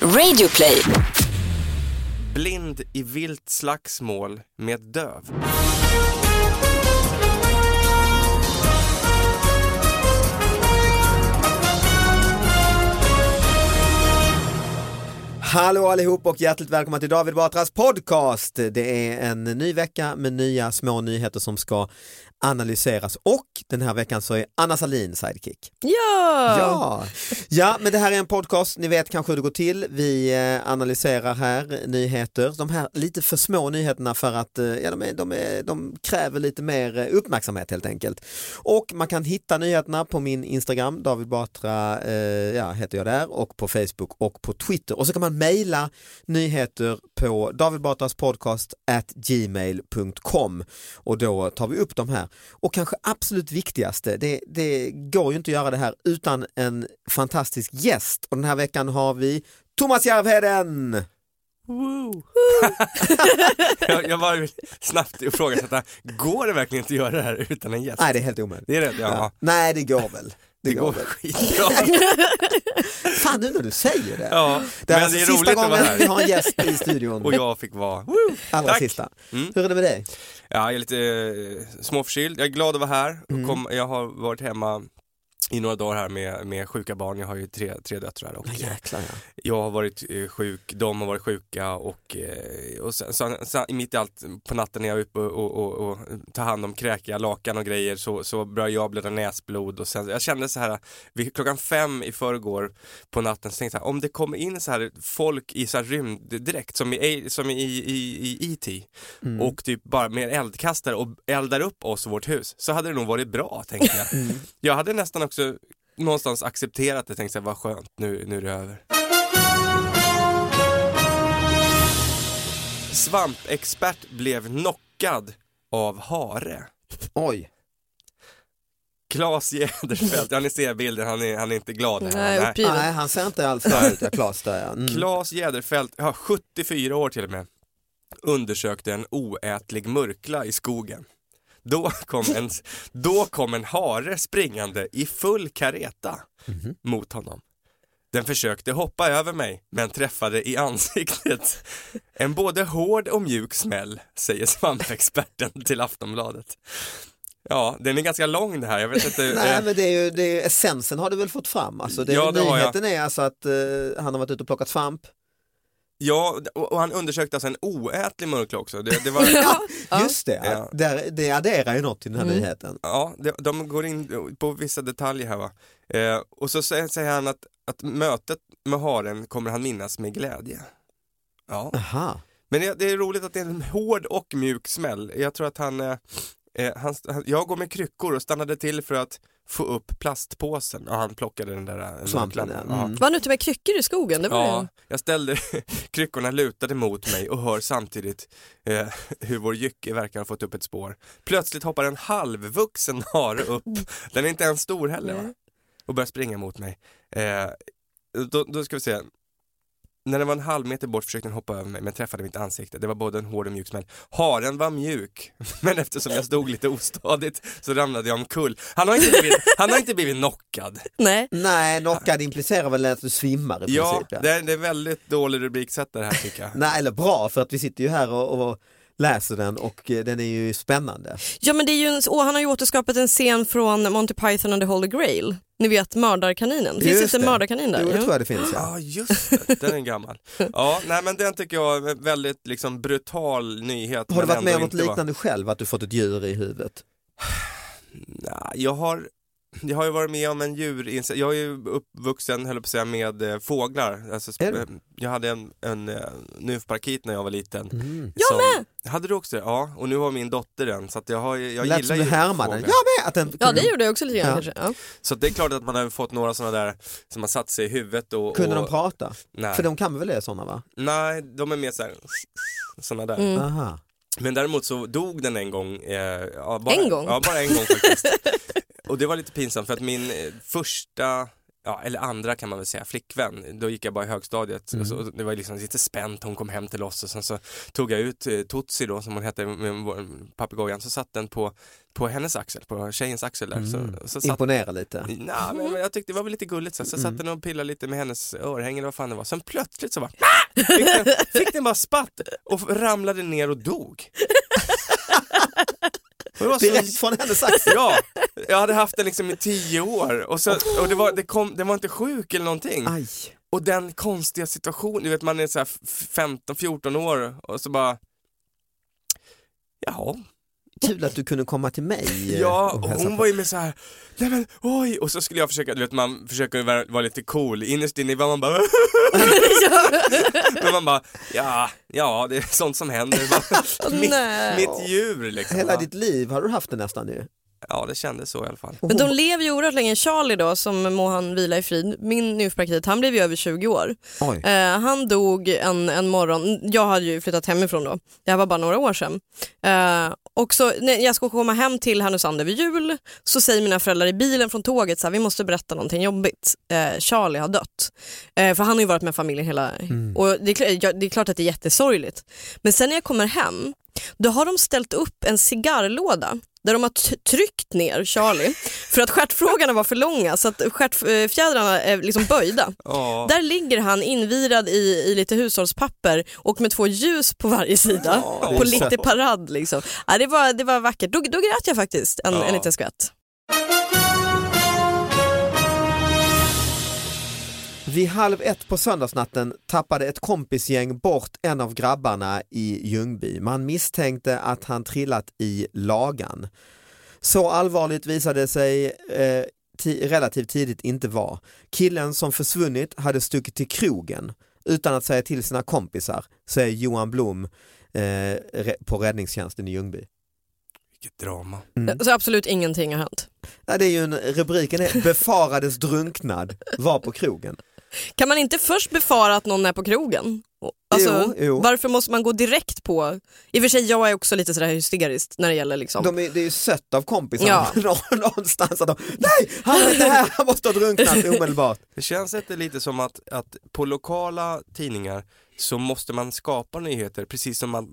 Radioplay. Blind i vilt slagsmål med döv. Hallå allihop och hjärtligt välkomna till David Batras podcast. Det är en ny vecka med nya små nyheter som ska analyseras och den här veckan så är Anna Salin sidekick. Ja! Ja, ja men det här är en podcast, ni vet kanske hur det går till. Vi eh, analyserar här nyheter, de här lite för små nyheterna för att eh, ja, de, är, de, är, de kräver lite mer eh, uppmärksamhet helt enkelt. Och man kan hitta nyheterna på min Instagram, David Batra eh, ja, heter jag där och på Facebook och på Twitter och så kan man mejla nyheter på at gmail.com och då tar vi upp de här. Och kanske absolut viktigaste, det, det går ju inte att göra det här utan en fantastisk gäst och den här veckan har vi Thomas Järvheden! jag, jag var snabbt ifrågasätta, går det verkligen inte att göra det här utan en gäst? Nej det är helt omöjligt. Det är det, ja. Ja. Nej det går väl. Det går skitbra. Fan nu när du säger det. Ja, Det är men alltså det är sista roligt att vara gången vi har en gäst i studion. Och jag fick vara, woo! Allra Tack. sista. Mm. Hur är det med dig? Ja, jag är lite eh, småförkyld. Jag är glad att vara här. Mm. kom, jag har varit hemma i några dagar här med, med sjuka barn. Jag har ju tre, tre döttrar och Ja, eh, jäklar ja. jag har varit eh, sjuk, de har varit sjuka och, eh, och sen, sen, sen, mitt i allt på natten när jag är uppe och, och, och, och tar hand om kräkiga lakan och grejer så, så börjar jag blöda näsblod och sen, jag kände så här, vid, klockan fem i förrgår på natten så tänkte jag om det kommer in så här folk i så här rymd direkt som i, som i, i, i E.T. Mm. och typ bara med eldkastare och eldar upp oss och vårt hus så hade det nog varit bra tänkte jag. Mm. Jag hade nästan också någonstans accepterat det, tänkte jag vad skönt, nu, nu är det över. Svampexpert blev knockad av hare. Oj. Claes Jäderfelt, ja ni ser bilden, han är, han är inte glad här. Nej, uppgiven. Nej han ser inte alls bra ut, Klas där ja. Mm. Claes Jäderfelt, ja, 74 år till och med, undersökte en oätlig murkla i skogen. Då kom en, då kom en hare springande i full kareta mot honom. Den försökte hoppa över mig men träffade i ansiktet. En både hård och mjuk smäll, säger svampexperten till Aftonbladet. Ja, den är ganska lång det här, jag vet inte. Nej eh, men det är ju, det är, essensen har du väl fått fram? Alltså, det, Ja, det nyheten är alltså att eh, han har varit ute och plockat svamp. Ja, och han undersökte alltså en oätlig murkla också. Det, det var, Ja. Just det, Ja. det, det adderar ju något till den här Mm. nyheten. Ja, de, de går in på vissa detaljer här va. Eh, och så säger, säger han att, att mötet med haren kommer han minnas med glädje. Ja, Aha. men det, det är roligt att det är en hård och mjuk smäll. Jag tror att han, eh, eh, han, han jag går med kryckor och stannade till för att få upp plastpåsen. Ja, han plockade den där eh, Svampen, ja. Mm. Var han ute med kryckor i skogen? Det var Ja, det. jag ställde kryckorna lutade mot mig och hör samtidigt eh, hur vår jycke verkar ha fått upp ett spår. Plötsligt hoppar en halvvuxen hare upp, den är inte ens stor heller va? Och börjar springa mot mig. Eh, då, då ska vi se. När den var en halv meter bort försökte den hoppa över mig men träffade mitt ansikte. Det var både en hård och mjuk smäll. Haren var mjuk, men eftersom jag stod lite ostadigt så ramlade jag omkull. Han har inte blivit, han har inte blivit knockad. Nej. Nej, knockad implicerar väl att du svimmar i Ja, princip. Ja. det är, det är väldigt dålig rubriksättare här tycker jag. Nej, eller bra för att vi sitter ju här och, och läser den och eh, den är ju spännande. Ja men det är ju en, åh, han har ju återskapat en scen från Monty Python and the Holy Grail. Ni vet mördarkaninen. Finns Just det inte en det. mördarkanin där? Jo, det tror jag det finns ja. Ja just det, den är gammal. Ja, nej men den tycker jag är en väldigt liksom brutal nyhet. Har du varit med om något inte var- liknande själv, att du fått ett djur i huvudet? Nej, jag har jag har ju varit med om en djur, jag är ju uppvuxen, höll på att säga, med eh, fåglar. Alltså, eh, jag hade en, en uh, nymfparakit när jag var liten. Mm. Jag som, med! Hade du också det? Ja, och nu har min dotter den, så att jag, har, jag Lät gillar som ju du härmade den. Jag med! Att den Ja det gjorde jag också lite grann Ja. kanske. Ja. Så det är klart att man har fått några sådana där som har satt sig i huvudet och... Kunde och, de prata? Nej. För de kan väl det sådana va? nej, de är mer såhär, sådana där. Mm. Aha. Men däremot så dog den en gång. Eh, ja, bara, En gång? Ja, bara en gång faktiskt. och det var lite pinsamt för att min eh, första ja, eller andra kan man väl säga, flickvän. Då gick jag bara i högstadiet. Mm. Så, det var liksom lite spänt, hon kom hem till oss och sen så tog jag ut eh, Tutsi då som hon hette, med papegojan, så satt den på, på hennes axel, på tjejens axel där. Mm. Så, så satt, Imponera lite. Nej, men, men jag tyckte det var väl lite gulligt så, så Mm. satt den och pillade lite med hennes örhänge eller vad fan det var. Sen plötsligt så bara fick den, fick den bara spatt och ramlade ner och dog. Så- Direkt från hennes axel. Ja, jag hade haft den liksom i tio år och, så, och det var, det kom, den var inte sjuk eller någonting. Aj. Och den konstiga situationen, du vet man är så här 15-14 år och så bara Jaha, Kul att du kunde komma till mig. ja, och hon var ju med så här, nej men oj, och så skulle jag försöka, du vet man försöker vara, vara lite cool, innerst inne var man bara Men man bara, ja, ja det är sånt som händer, mitt, Nej. mitt djur liksom. Hela va? ditt liv har du haft det nästan nu. Ja det kändes så i alla fall. Men de lever ju oerhört länge. Charlie då, som må han vila i frid, min njurpraktik, han blev ju över 20 år. Oj. Eh, han dog en, en morgon, jag hade ju flyttat hemifrån då, det här var bara några år sedan. Eh, och så när jag ska komma hem till Härnösand över jul så säger mina föräldrar i bilen från tåget så här, vi måste berätta någonting jobbigt. Eh, Charlie har dött. Eh, för han har ju varit med familjen hela... Och det är, det är klart att det är jättesorgligt. Men sen när jag kommer hem, då har de ställt upp en cigarrlåda där de har tryckt ner Charlie för att stjärtfrågorna var för långa så att stjärtfjädrarna är liksom böjda. Ja. Där ligger han invirad i, i lite hushållspapper och med två ljus på varje sida det på lite parad. Liksom. Ja, det, var, det var vackert. Då, då grät jag faktiskt en, Ja. en liten skvätt. Vid halv ett på söndagsnatten tappade ett kompisgäng bort en av grabbarna i Ljungby. Man misstänkte att han trillat i lagan. Så allvarligt visade sig eh, ti- relativt tidigt inte vara. Killen som försvunnit hade stuckit till krogen utan att säga till sina kompisar, säger Johan Blom eh, på räddningstjänsten i Ljungby. Vilket drama. Mm. Så absolut ingenting har hänt. Ja, det är ju en, rubriken är befarades drunknad, var på krogen. Kan man inte först befara att någon är på krogen? Alltså, Jo, jo. Varför måste man gå direkt på? I och för sig jag är också lite sådär hysterisk när det gäller liksom. De är, det är ju sött av kompisar Ja. någonstans att de, nej han är inte här, han måste ha drunknat omedelbart. Det känns inte lite som att, att på lokala tidningar så måste man skapa nyheter precis som man,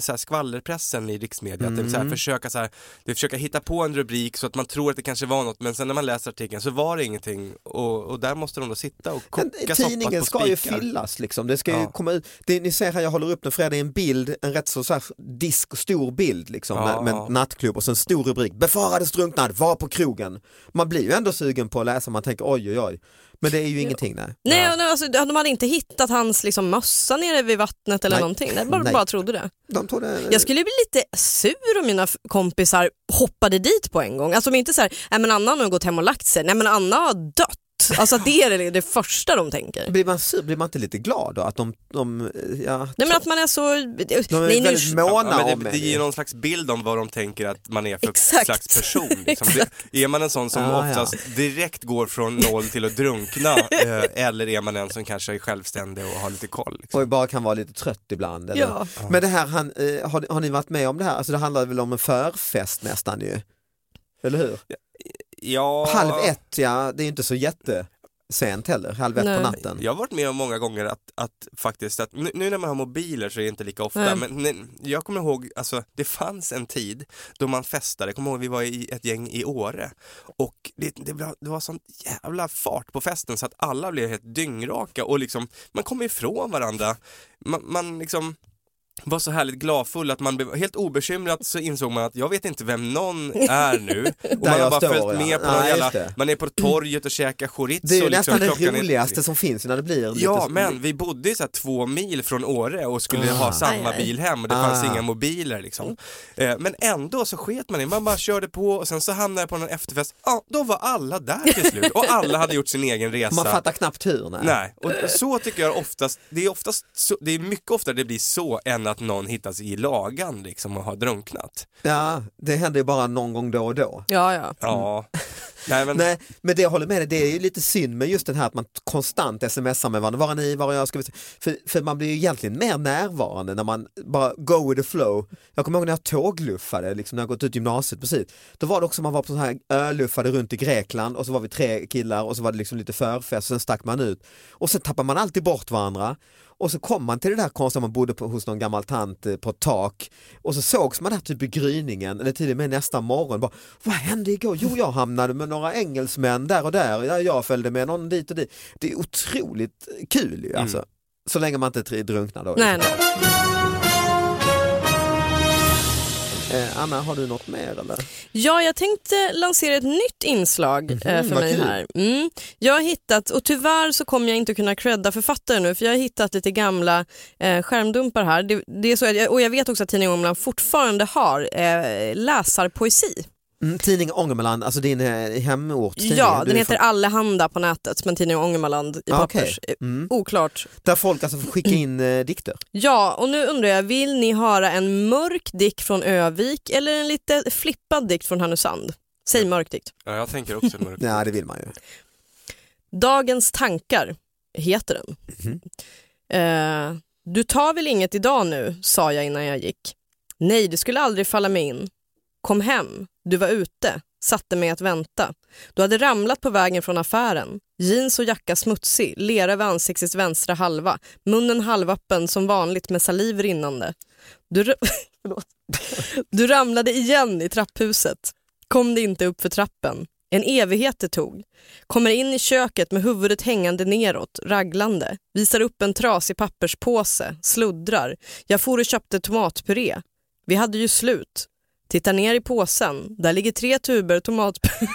så här skvallerpressen i riksmedia. Att det så här, Mm. försöka, så här, det försöka hitta på en rubrik så att man tror att det kanske var något men sen när man läser artikeln så var det ingenting och, och där måste de då sitta och koka Men Tidningen på ska ju spikar. fyllas liksom, det ska ju Ja. komma ut. Det, ni ser här, jag håller upp den Fred, det är en bild, en rätt så, så här disk, stor bild liksom Ja. med, med nattklubb och så en stor rubrik, befarades drunknad, var på krogen. Man blir ju ändå sugen på att läsa, man tänker oj oj oj. Men det är ju ingenting nej. Nej, Ja. nej, alltså, de hade inte hittat hans liksom, mössa nere vid vattnet eller Nej. någonting. Jag bara, Nej. bara trodde det. De tog det, Jag skulle bli lite sur om mina kompisar hoppade dit på en gång. Alltså om inte så här, nej men Anna har nog gått hem och lagt sig, nej men Anna har dött. Alltså att det är det, det första de tänker. blir man sur, blir man inte lite glad då? Att de, de ja, Nej men att man är så... de är nej, nu, måna Ja, men det, det ger någon slags bild om vad de tänker att man är för Exakt. slags person. Liksom. Det, är man en sån som Ah, ja. oftast direkt går från noll till att drunkna eh, eller är man en som kanske är självständig och har lite koll? Liksom. och bara kan vara lite trött ibland. Eller? ja. Men det här, han, eh, har, har ni varit med om det här? Alltså det handlar väl om en förfest nästan ju? Eller hur? Ja, Halv ett, ja det är inte så jättesent heller, halv ett Nej. på natten. Jag har varit med om många gånger att, att faktiskt, att, nu, nu när man har mobiler så är det inte lika ofta, Nej. men nej, jag kommer ihåg, alltså det fanns en tid då man festade, jag kommer ihåg vi var i ett gäng i Åre och det, det, var, det var sån jävla fart på festen så att alla blev helt dyngraka och liksom, man kom ifrån varandra, man, man liksom var så härligt gladfull att man blev helt obekymrat så insåg man att jag vet inte vem någon är nu och man har bara står, följt ja. med på just jävla, man är på torget och käkar chorizo Det är ju liksom, nästan det klockan är- roligaste som finns när det blir lite Ja så- men vi bodde så här två mil från Åre och skulle Ah. ha samma Aj, aj. bil hem och det fanns Ah. inga mobiler liksom. Eh, men ändå så sket man i, man bara körde på och sen så hamnade jag på någon efterfest, ja då var alla där till slut och alla hade gjort sin egen resa. Man fattar knappt hur. Nej. Nej, och så tycker jag oftast, det är oftast, så, det är mycket oftare det blir så än att någon hittas i lagan liksom och har drunknat. Ja, det händer ju bara någon gång då och då. ja, ja. Ja, Nej, men, Nej, men det jag håller med dig, det är ju lite synd med just den här att man konstant smsar med varandra, var är ni, var är jag, ska vi? För, för man blir ju egentligen mer närvarande när man bara go with the flow. Jag kommer ihåg när jag tågluffade, liksom när jag gått ut gymnasiet precis, då var det också man var på så här öluffade runt i Grekland och så var vi tre killar och så var det liksom lite förfest och sen stack man ut och sen tappar man alltid bort varandra och så kom man till det där konstiga, man bodde på, hos någon gammal tant eh, på ett tak och så sågs man där typ i gryningen eller till och med nästa morgon. Bara, Vad hände igår? Jo, jag hamnade med några engelsmän där och där. Ja, jag följde med någon dit och dit. Det är otroligt kul ju alltså. Så länge man inte drunknar då. Nej, nej. Anna, har du något mer eller? Ja, jag tänkte lansera ett nytt inslag eh, för Mhm, mig kul. här. Mm. Jag har hittat, och tyvärr så kommer jag inte kunna credda författaren nu, för jag har hittat lite gamla eh, skärmdumpar här. Det, det är så och jag vet också att Tidningen Ångermanland fortfarande har eh, läsarpoesi. Mm, tidning Ångermanland, alltså din eh, hemort. tidning. Ja, den heter från- Allehanda på nätet, men Tidningen Ångermanland i Ah, pappers. okej. Mm. Oklart. Där folk alltså får skicka in eh, dikter. Ja, och nu undrar jag, vill ni höra en mörk dikt från Övik eller en lite flippad dikt från Härnösand? Säg mörk dikt. ja, jag tänker också mörkt. Ja, det vill man ju. Dagens tankar heter den. Mhm. Eh, du tar väl inget idag nu, sa jag innan jag gick. Nej, det skulle aldrig falla mig in. Kom hem, du var ute, satte mig att vänta. Du hade ramlat på vägen från affären. Jeans och jacka smutsig, lera över ansiktets vänstra halva, munnen halvöppen som vanligt med saliv rinnande. Du, du ramlade igen i trapphuset. Kom det inte upp för trappen. En evighet det tog. Kommer in i köket med huvudet hängande neråt, raglande. Visar upp en trasig papperspåse, sluddrar. Jag for och köpte tomatpuré. Vi hade ju slut. Tittar ner i påsen. Där ligger tre tuber tomatpuré.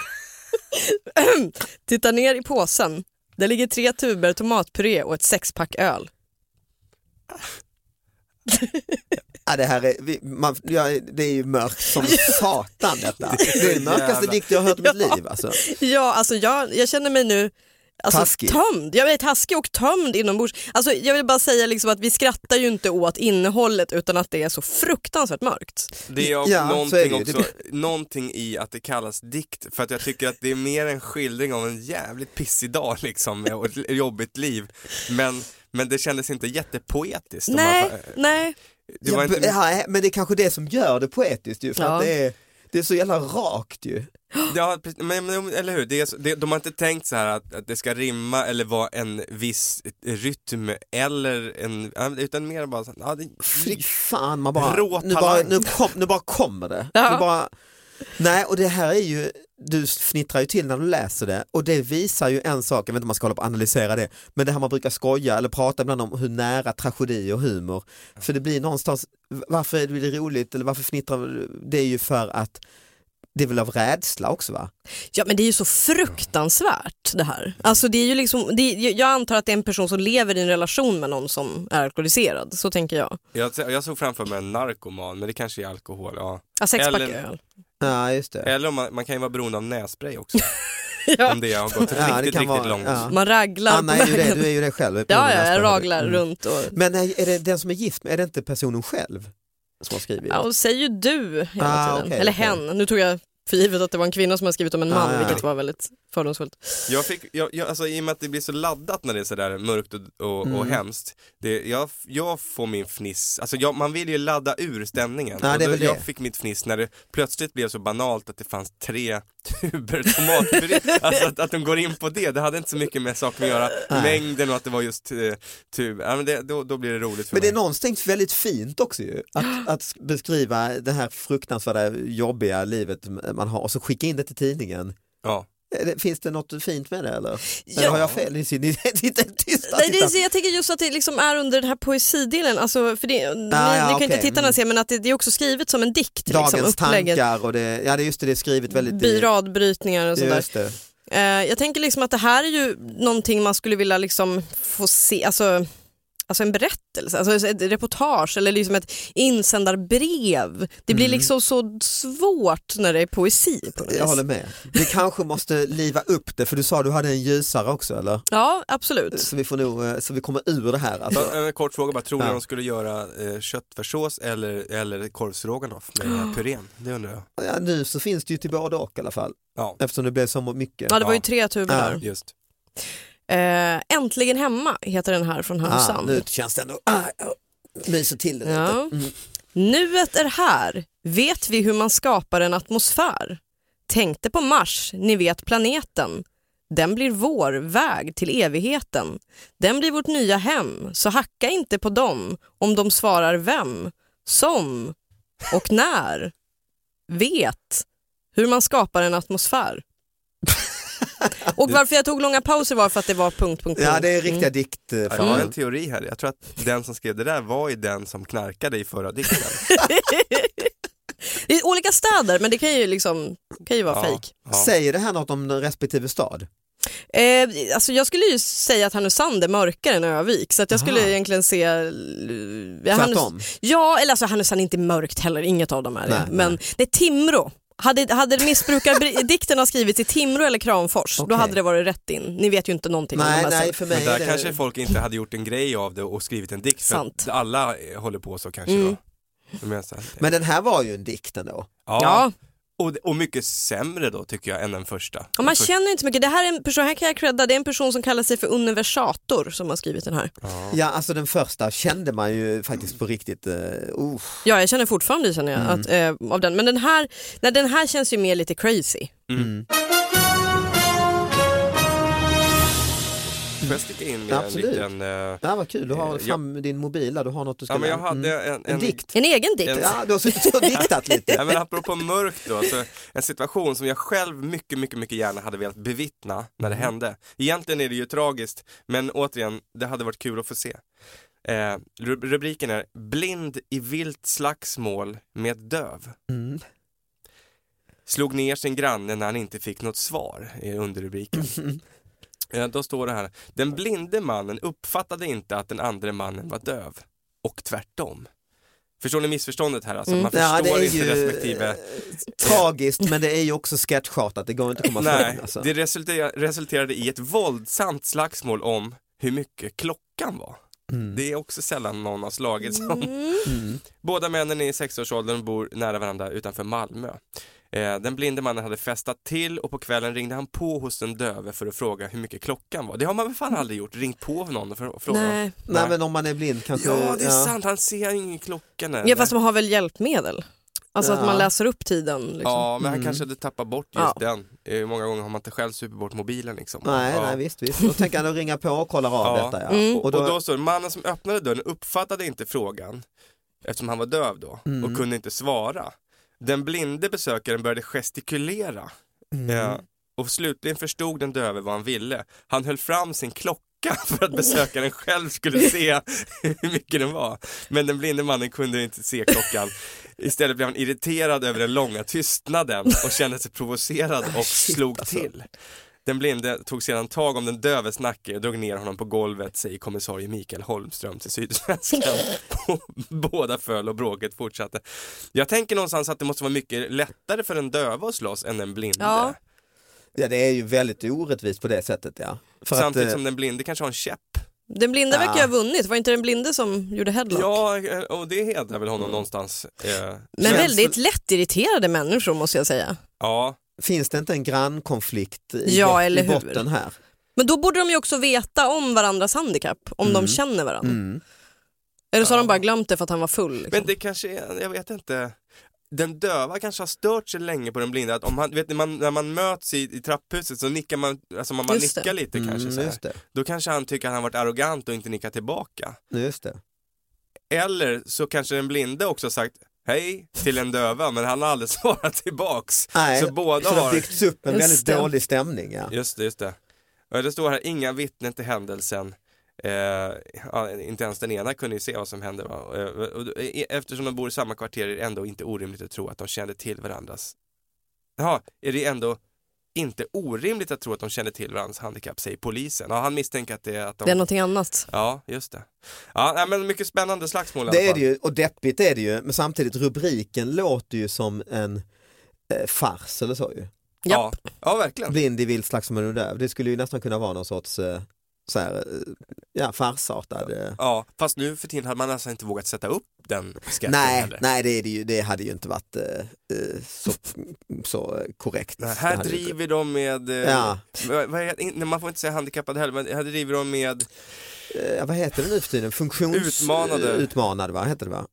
Tittar ner i påsen. Där ligger tre tuber tomatpuré och ett sexpack öl. Ja, det här är, vi, man, ja, det är ju mörkt som satan detta. Det är den mörkaste dikt jag har hört i mitt liv. Alltså. Ja, alltså jag, jag känner mig nu alltså, Taskig. tömd. Jag är taskig och tömd inombords. Alltså, jag vill bara säga liksom att vi skrattar ju inte åt innehållet utan att det är så fruktansvärt mörkt. Det är Ja, så någonting, är det också, någonting i att det kallas dikt, för att jag tycker att det är mer en skildring av en jävligt pissig dag liksom, och ett jobbigt liv. Men, men det kändes inte jättepoetiskt. Nej, man nej. det var Ja, inte, ja, men det är kanske det som gör det poetiskt ju, för Ja. att det är, det är så jävla rakt ju. Ja, men, men, eller hur, det är, det, de har inte tänkt så här att, att det ska rimma eller vara en viss rytm eller en, utan mer bara, så- ja, det, Fy fan, man bara, nu bara, nu, kom, nu bara kommer det. Ja. Nu bara, nej, och det här är ju, du fnittrar ju till när du läser det och det visar ju en sak, jag vet inte om man ska hålla på och analysera det, men det här man brukar skoja eller prata ibland om hur nära tragedi och humor, för det blir någonstans, varför är det roligt eller varför fnittrar du? Det är ju för att det är väl av rädsla också va? Ja men det är ju så fruktansvärt det här. Alltså det är ju liksom, det är, jag antar att det är en person som lever i en relation med någon som är alkoholiserad, så tänker jag. jag, jag såg framför mig en narkoman, men det kanske är alkohol, ja. Ja, sexpack Eller- öl. Ja just det. Eller om man, man kan ju vara beroende av nässpray också, Ja. om det har gått Ja, det riktigt, riktigt vara- långt. ja. Man raglar Anna är ju det, du är ju det själv. Ja, ja, jag Mm. raglar runt och, Men är är det den som är gift är det inte personen själv som har skrivit? ja, och säger du hela Ah, tiden. okej, Eller okej. hen, nu tog jag för givet att det var en kvinna som har skrivit om en man, Ah, vilket var väldigt fördomsfullt. Jag fick, jag, jag, alltså, I och med att det blir så laddat när det är sådär mörkt och, och, och Mm. hemskt, det, jag, jag får min fniss, alltså jag, man vill ju ladda ur stämningen. Ja, Och det är då, väl det. Jag fick mitt fniss när det plötsligt blev så banalt att det fanns tre tuber tomatpuré, alltså att, att de går in på det, det hade inte så mycket med saken att göra, Nej. mängden och att det var just eh, tuber, ja, men det, då, då blir det roligt för Men det är mig. någonstans väldigt fint också ju, att, att beskriva det här fruktansvärda jobbiga livet man har och så skicka in det till tidningen. Ja. Det- Finns det något fint med det eller? Eller Ja. har jag fel? Ni ni sitter tysta. Nej, det, titta. jag tänker just att det liksom är under den här poesidelen, alltså, för det, ni, Ah, ja, ni kan inte okej. tittarna se men att det, det är också skrivet som en dikt. Dagens liksom, upplägget, tankar och det, ja det just det, det är skrivet väldigt i- Biradbrytningar och sådär. Eh, jag tänker liksom att det här är ju någonting man skulle vilja liksom få se, alltså alltså en berättelse, alltså ett reportage eller liksom ett insändarbrev. Det blir liksom så svårt när det är poesi. På Jag håller med. Vi kanske måste liva upp det för du sa du hade en ljusare också eller? Ja, absolut. Så vi får nog, eh, så vi kommer ur det här. Alltså. Så, En kort fråga bara, tror ni Ja. de skulle göra eh, köttfärssås eller, eller korvstroganoff med purén? Det undrar jag. Ja, nu så finns det ju till både och i alla fall Ja, eftersom det blev så mycket. Ja, det var ju tre tuber Ja. där. just. Eh, Äntligen hemma heter den här från ah, Härnösand. nu känns det ändå, ah, ah, myser till det Ja. lite. Mm. Nuet är här. Vet vi hur man skapar en atmosfär? Tänkte på Mars, ni vet planeten. Den blir vår väg till evigheten. Den blir vårt nya hem, så hacka inte på dem om de svarar vem, som och när. Vet hur man skapar en atmosfär. Och varför jag tog långa pauser var för att det var punkt, punkt, punkt. Ja det är riktiga Mm. dikt. eh, Ja, jag har en teori här, jag tror att den som skrev det där var ju den som knarkade i förra dikten. Är olika städer men det kan ju, liksom, kan ju vara Ja, fejk. ja. Säger det här något om respektive stad? Eh, alltså jag skulle ju säga att Härnösand är mörkare än Övik så att jag skulle Aha. egentligen se... eh, Tvärtom? Ja, eller alltså Härnösand är inte mörkt heller, inget av dem är det. Nej, Men det är Timrå. Hade, hade missbrukardikten ha skrivits i Timrå eller Kramfors, då Okej. hade det varit rätt in. Ni vet ju inte någonting om Nej, de här nej för mig Men är där det... kanske folk inte hade gjort en grej av det och skrivit en dikt för Sant. att alla håller på så kanske Mm. då. Men den här var ju en dikt ändå. ja. Ja, Och, och mycket sämre då tycker jag än den första. och man Den första- känner inte så mycket. Det här är en person, här kan jag credda, det är en person som kallar sig för universator som har skrivit den här. Ja. Ja alltså den första kände man ju faktiskt på riktigt, uh, uh. Ja, jag känner fortfarande känner jag, Mm. att, eh, av den. Men den här, nej, den här känns ju mer lite crazy. Mm. Får jag sticka in med Absolut. en liten... eh, Ja, vad kul, du har Eh, fram din mobil där, du har något du ska ja men jag hade Mm. en, en dikt. En egen dikt. En- Ja, du har suttit och diktat lite. Ja, men apropå mörkt då, så en situation som jag själv mycket, mycket, mycket gärna hade velat bevittna när det hände. Egentligen är det ju tragiskt, men återigen, det hade varit kul att få se. Eh, ru- rubriken är Blind i vilt slagsmål med döv. Mm. Slog ner sin granne när han inte fick något svar, är underrubriken. Eh, då står det här, den blinde mannen uppfattade inte att den andra mannen var döv. Och tvärtom. Förstår ni missförståndet här? Alltså, Mm. Man Ja, förstår det är inte ju respektive eh, tragiskt men det är ju också sketchartat, det går inte att komma Nej, ifrån. Alltså. det resulter- resulterade i ett våldsamt slagsmål om hur mycket klockan var. Mm. Det är också sällan någon har slagits om. Mm. Mm. Båda männen är i sexårsåldern och bor nära varandra utanför Malmö. Eh, den blinde mannen hade festat till och på kvällen ringde han på hos den döve för att fråga hur mycket klockan var. Det har man väl fan aldrig gjort, ringt på någon för att fråga. Nej. Nej men om man är blind kanske... Ja, det är sant, han ser ingen klocka. nej. Ja, fast de har väl hjälpmedel? Alltså att Ja. man läser upp tiden. Liksom. Ja, men han Mm. kanske hade tappat bort just Ja. den. Eh, många gånger har man inte själv supit bort mobilen liksom. Nej, ja. nej visst, visst. Då tänker han att ringa på och kollar av Ja. detta. Ja. Mm. Och, Och då, och då det, mannen som öppnade dörren uppfattade inte frågan eftersom han var döv då Mm. och kunde inte svara. Den blinde besökaren började gestikulera Mm. eh, och slutligen förstod den döve vad han ville. Han höll fram sin klocka för att besökaren själv skulle se hur mycket den var. Men den blinde mannen kunde inte se klockan. Istället blev han irriterad över den långa tystnaden och kände sig provocerad och slog alltså. till. Den blinde tog sedan tag om den döves nacke och drog ner honom på golvet, säger kommissarie Mikael Holmström till Sydsvenskan. Båda föll och bråket fortsatte. Jag tänker någonstans att det måste vara mycket lättare för den döva att slåss än den blinde. Ja. ja, det är ju väldigt orättvist på det sättet. Ja. För Samtidigt att, eh, som den blinde kanske har en käpp. Den blinda Ja. verkar ju ha vunnit, var inte den blinde som gjorde headlock? Ja, eh, och det hedrar väl honom någonstans. Eh, Men väldigt lättirriterade människor måste jag säga. Ja, finns det inte en grannkonflikt i, Ja, bot- eller i hur? botten här? Men då borde de ju också veta om varandras handikapp, om Mm. de känner varandra. Mm. Eller så har Ja. de bara glömt det för att han var full. Liksom. men det kanske är, jag vet inte. Den döva kanske har stört sig länge på den blinda. Att om han, vet ni, man, när man möts i, i trapphuset så nickar man, alltså man bara Just det. nickar lite kanske Mm, så det. Då kanske han tycker att han varit arrogant och inte nickat tillbaka. Just det. Eller så kanske den blinde också har sagt hej till den döva men han har aldrig svarat tillbaks. Nej, Så båda så det har- byggts upp en Just väldigt det. dålig stämning. Ja. Just det, just det. Och det står här, inga vittnen till händelsen. Eh, ja, inte ens den ena kunde ju se vad som hände. Va? Eh, eh, eftersom de bor i samma kvarter är det ändå inte orimligt att tro att de kände till varandras. Jaha, är det ändå inte orimligt att tro att de känner till varandras handikapp, säger polisen. Ja, han misstänker att det är att de... Det är någonting annat. Ja, just det. Ja, men mycket spännande slagsmål i alla Det är det ju, och deppigt är det ju, men samtidigt rubriken låter ju som en eh, fars eller så ju. Ja, ja, verkligen. Blind i vilt slagsmål och döv. Det skulle ju nästan kunna vara någon sorts eh, så här, eh, ja, farsartad. Ja, fast nu för tiden hade man nästan inte vågat sätta upp den sketchen Nej, heller. nej det, är det, ju, det hade ju inte varit eh, eh, så, så korrekt. Nej, här ju inte- driver de med, eh, Ja. vad, man får inte säga handikappad heller, men här driver de med, Eh, vad heter det nu för tiden? Funktions... Utmanade. Utmanade va, heter det va?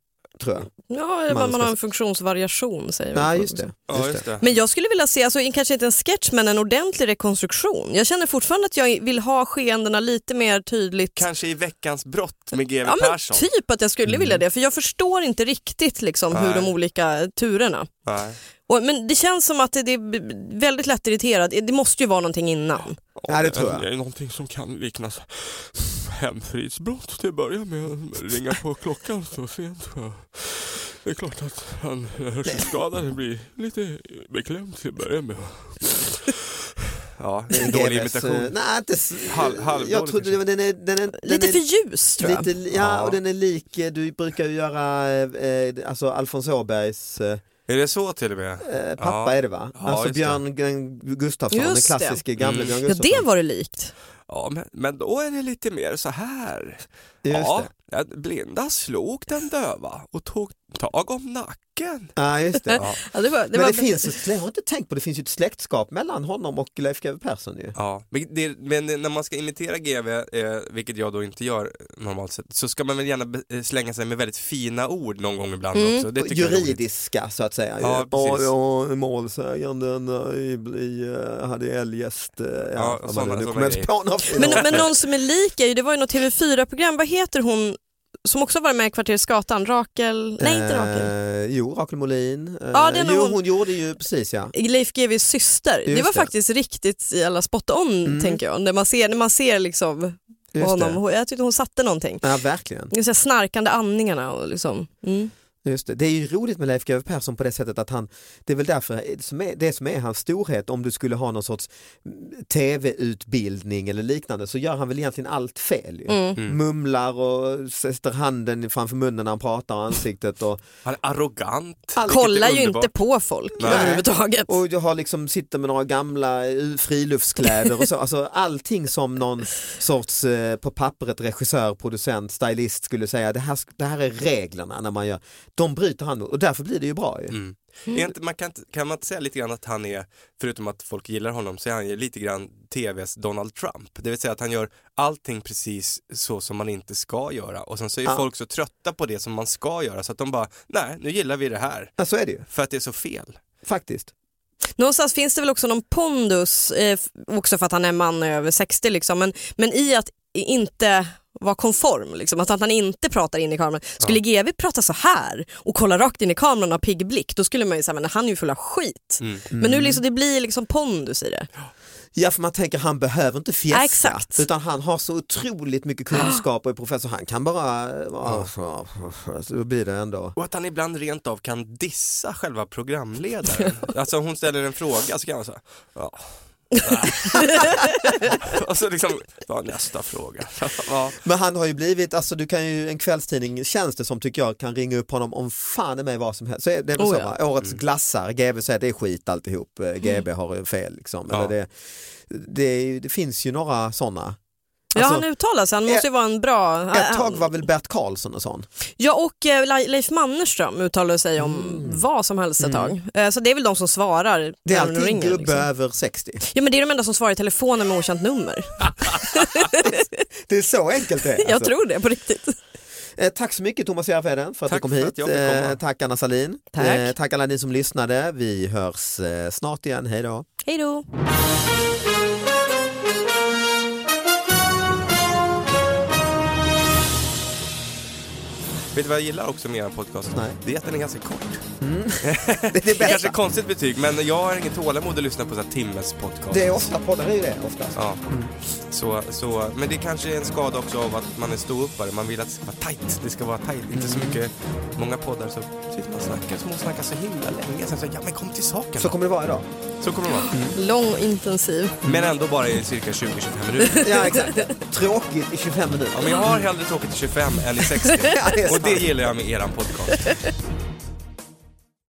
Tror jag. Ja, Man man ska- har en funktionsvariation säger vi. Nej just det. ja just det. Men jag skulle vilja se, alltså, kanske inte en sketch men en ordentlig rekonstruktion. Jag känner fortfarande att jag vill ha skeendena lite mer tydligt. Kanske i veckans brott med GW Ja Persson. typ att jag skulle vilja det för jag förstår inte riktigt liksom, hur de olika turerna. Nej. Och, men det känns som att det, det är väldigt lätt irriterad. Det måste ju vara någonting innan. Ja, det tror jag. Det är någonting som kan liknas hemfridsbrott till att börja med. Ringa på klockan så sent. Det är klart att han hörselskadade blir lite beklämd till att börja med. Ja, det är en dålig GVs, imitation. eh, Nej, inte, Halv- halvdålig jag trodde den är, den är, den Lite är, för ljus tror jag. lite, ja, Ja. och den är lik, eh, du brukar ju göra eh, alltså Alfons Åbergs eh, Är det så till och med? eh, pappa Ja. är det va? Ja, alltså det. Björn Gu- Gustafsson, den Just det. klassiska gamla Mm. Björn Ja Gustafsson. det var det likt. Ja, men, men då är det lite mer så här. Just ja, det. ja, blinda slog den döva och tog tag om nacken. Ja, just det. Ja, Ja, det var, det Men var, det finns ett, jag har inte tänkt på, det finns ju ett släktskap mellan honom och Leif GW Persson ju. ja. Men, det, men när man ska imitera GV, eh, vilket jag då inte gör normalt sett, så ska man väl gärna eh, slänga sig med väldigt fina ord någon gång ibland Mm. också. Det. Juridiska så att säga. Ja, precis. målsäganden eh, i, i, eh, hade eljest, eh, ja, Ja, det? nu kommer jag inte på några fler men, men någon som är lik är ju, det var ju något TV4-program, vad heter hon som också var med i Kvarteret Skatan? Rakel? Nej inte Rakel. Eh, jo, Rakel Molin. Eh, Ja, det är jo, hon- hon gjorde ju precis ja. Leif GWs syster. det Just var det. faktiskt riktigt jävla spot on Mm. tänker jag. När man ser, när man ser liksom Just honom. det. Jag tyckte hon satte någonting. Ja, verkligen. Det här snarkande andningarna och liksom. Mm. Just det. det är ju roligt med Leif GW Persson på det sättet att han, det är väl därför som är, det som är hans storhet om du skulle ha någon sorts mm, tv-utbildning eller liknande så gör han väl egentligen allt fel. Ju. Mm. Mm. Mumlar och sätter handen framför munnen när han pratar och ansiktet och Han är arrogant. allt. Kollar ju inte på folk Nej. överhuvudtaget. Och du har liksom, sitter med några gamla eh, friluftskläder och så, alltså allting som någon sorts eh, på pappret regissör, producent, stylist skulle säga, det här, det här är reglerna när man gör, de bryter han och därför blir det ju bra ju. Mm. Är inte, man kan, kan man inte säga lite grann att han är, förutom att folk gillar honom, så är han ju lite grann TVs Donald Trump. Det vill säga att han gör allting precis så som man inte ska göra och sen så är Ja. folk så trötta på det som man ska göra så att de bara, nej nu gillar vi det här. Ja, så är det ju, För att det är så fel. faktiskt. Någonstans finns det väl också någon pondus, eh, också för att han är man över 60 liksom, men, men i att inte vara konform, liksom, att, att han inte pratar in i kameran. Skulle GW prata så här och kolla rakt in i kameran och ha pigg blick, då skulle man ju säga men han är ju full av skit. Mm. Men nu liksom, det blir liksom pondus i det. Ja för man tänker han behöver inte fjäska Ja, utan han har så otroligt mycket kunskap och är professor, han kan bara, ja, så, blir det ändå. Och att han ibland rent av kan dissa själva programledaren. alltså hon ställer en fråga så kan han säga, ja. Nej." och så liksom, ja, nästa fråga. ja. Men han har ju blivit, alltså du kan ju, en kvällstidning känns det som tycker jag kan ringa upp honom om fan i mig vad som helst. Så är det är Oh, så, ja. Årets glassar, GB säger det är skit alltihop, Eh, GB Mm. har fel liksom. Ja. Eller det, det, är det finns ju några sådana. Ja Alltså, han uttalar sig, han måste ju vara en bra... Ett tag var väl Bert Karlsson och sån. Ja och eh, Le- Leif Mannerström uttalar sig om vad som helst ett tag. Eh, så det är väl de som svarar Mm. Det är alltid ringer. gubbe Liksom. över 60. Ja men det är de enda som svarar i telefonen med okänt nummer. Det är så enkelt det är. Jag alltså. tror det på riktigt. Eh, tack så mycket Thomas Järvheden för att Tack du kom hit. jag. Eh, tack Anna Salin. Tack. Eh, tack alla ni som lyssnade. Vi hörs eh, snart igen. Hej då. Hej då. Vet du vad jag gillar också med er podcast? Nej. Det är att den är ganska kort. Det är det Det är kanske bästa. ett konstigt betyg, men jag har ingen tålamod att lyssna på så här timmes podcast. Det är ofta poddar är ju det oftast. Ja. Så, så, men det kanske är en skada också av att man är ståuppare. Man vill att det ska vara tajt. Det ska vara tajt. Inte så mycket, många poddar så sitter man och snackar, så man snackar så himla länge. Sen så, ja men kom till saken. Så kommer det vara idag. Så kommer det vara. Lång och intensiv. Men ändå bara i cirka 20-25 minuter. Ja exakt. Tråkigt i 25 minuter. Ja, men jag har hellre tråkigt i 25 än i 60. Ja, det är Och det gillar jag med eran podcast.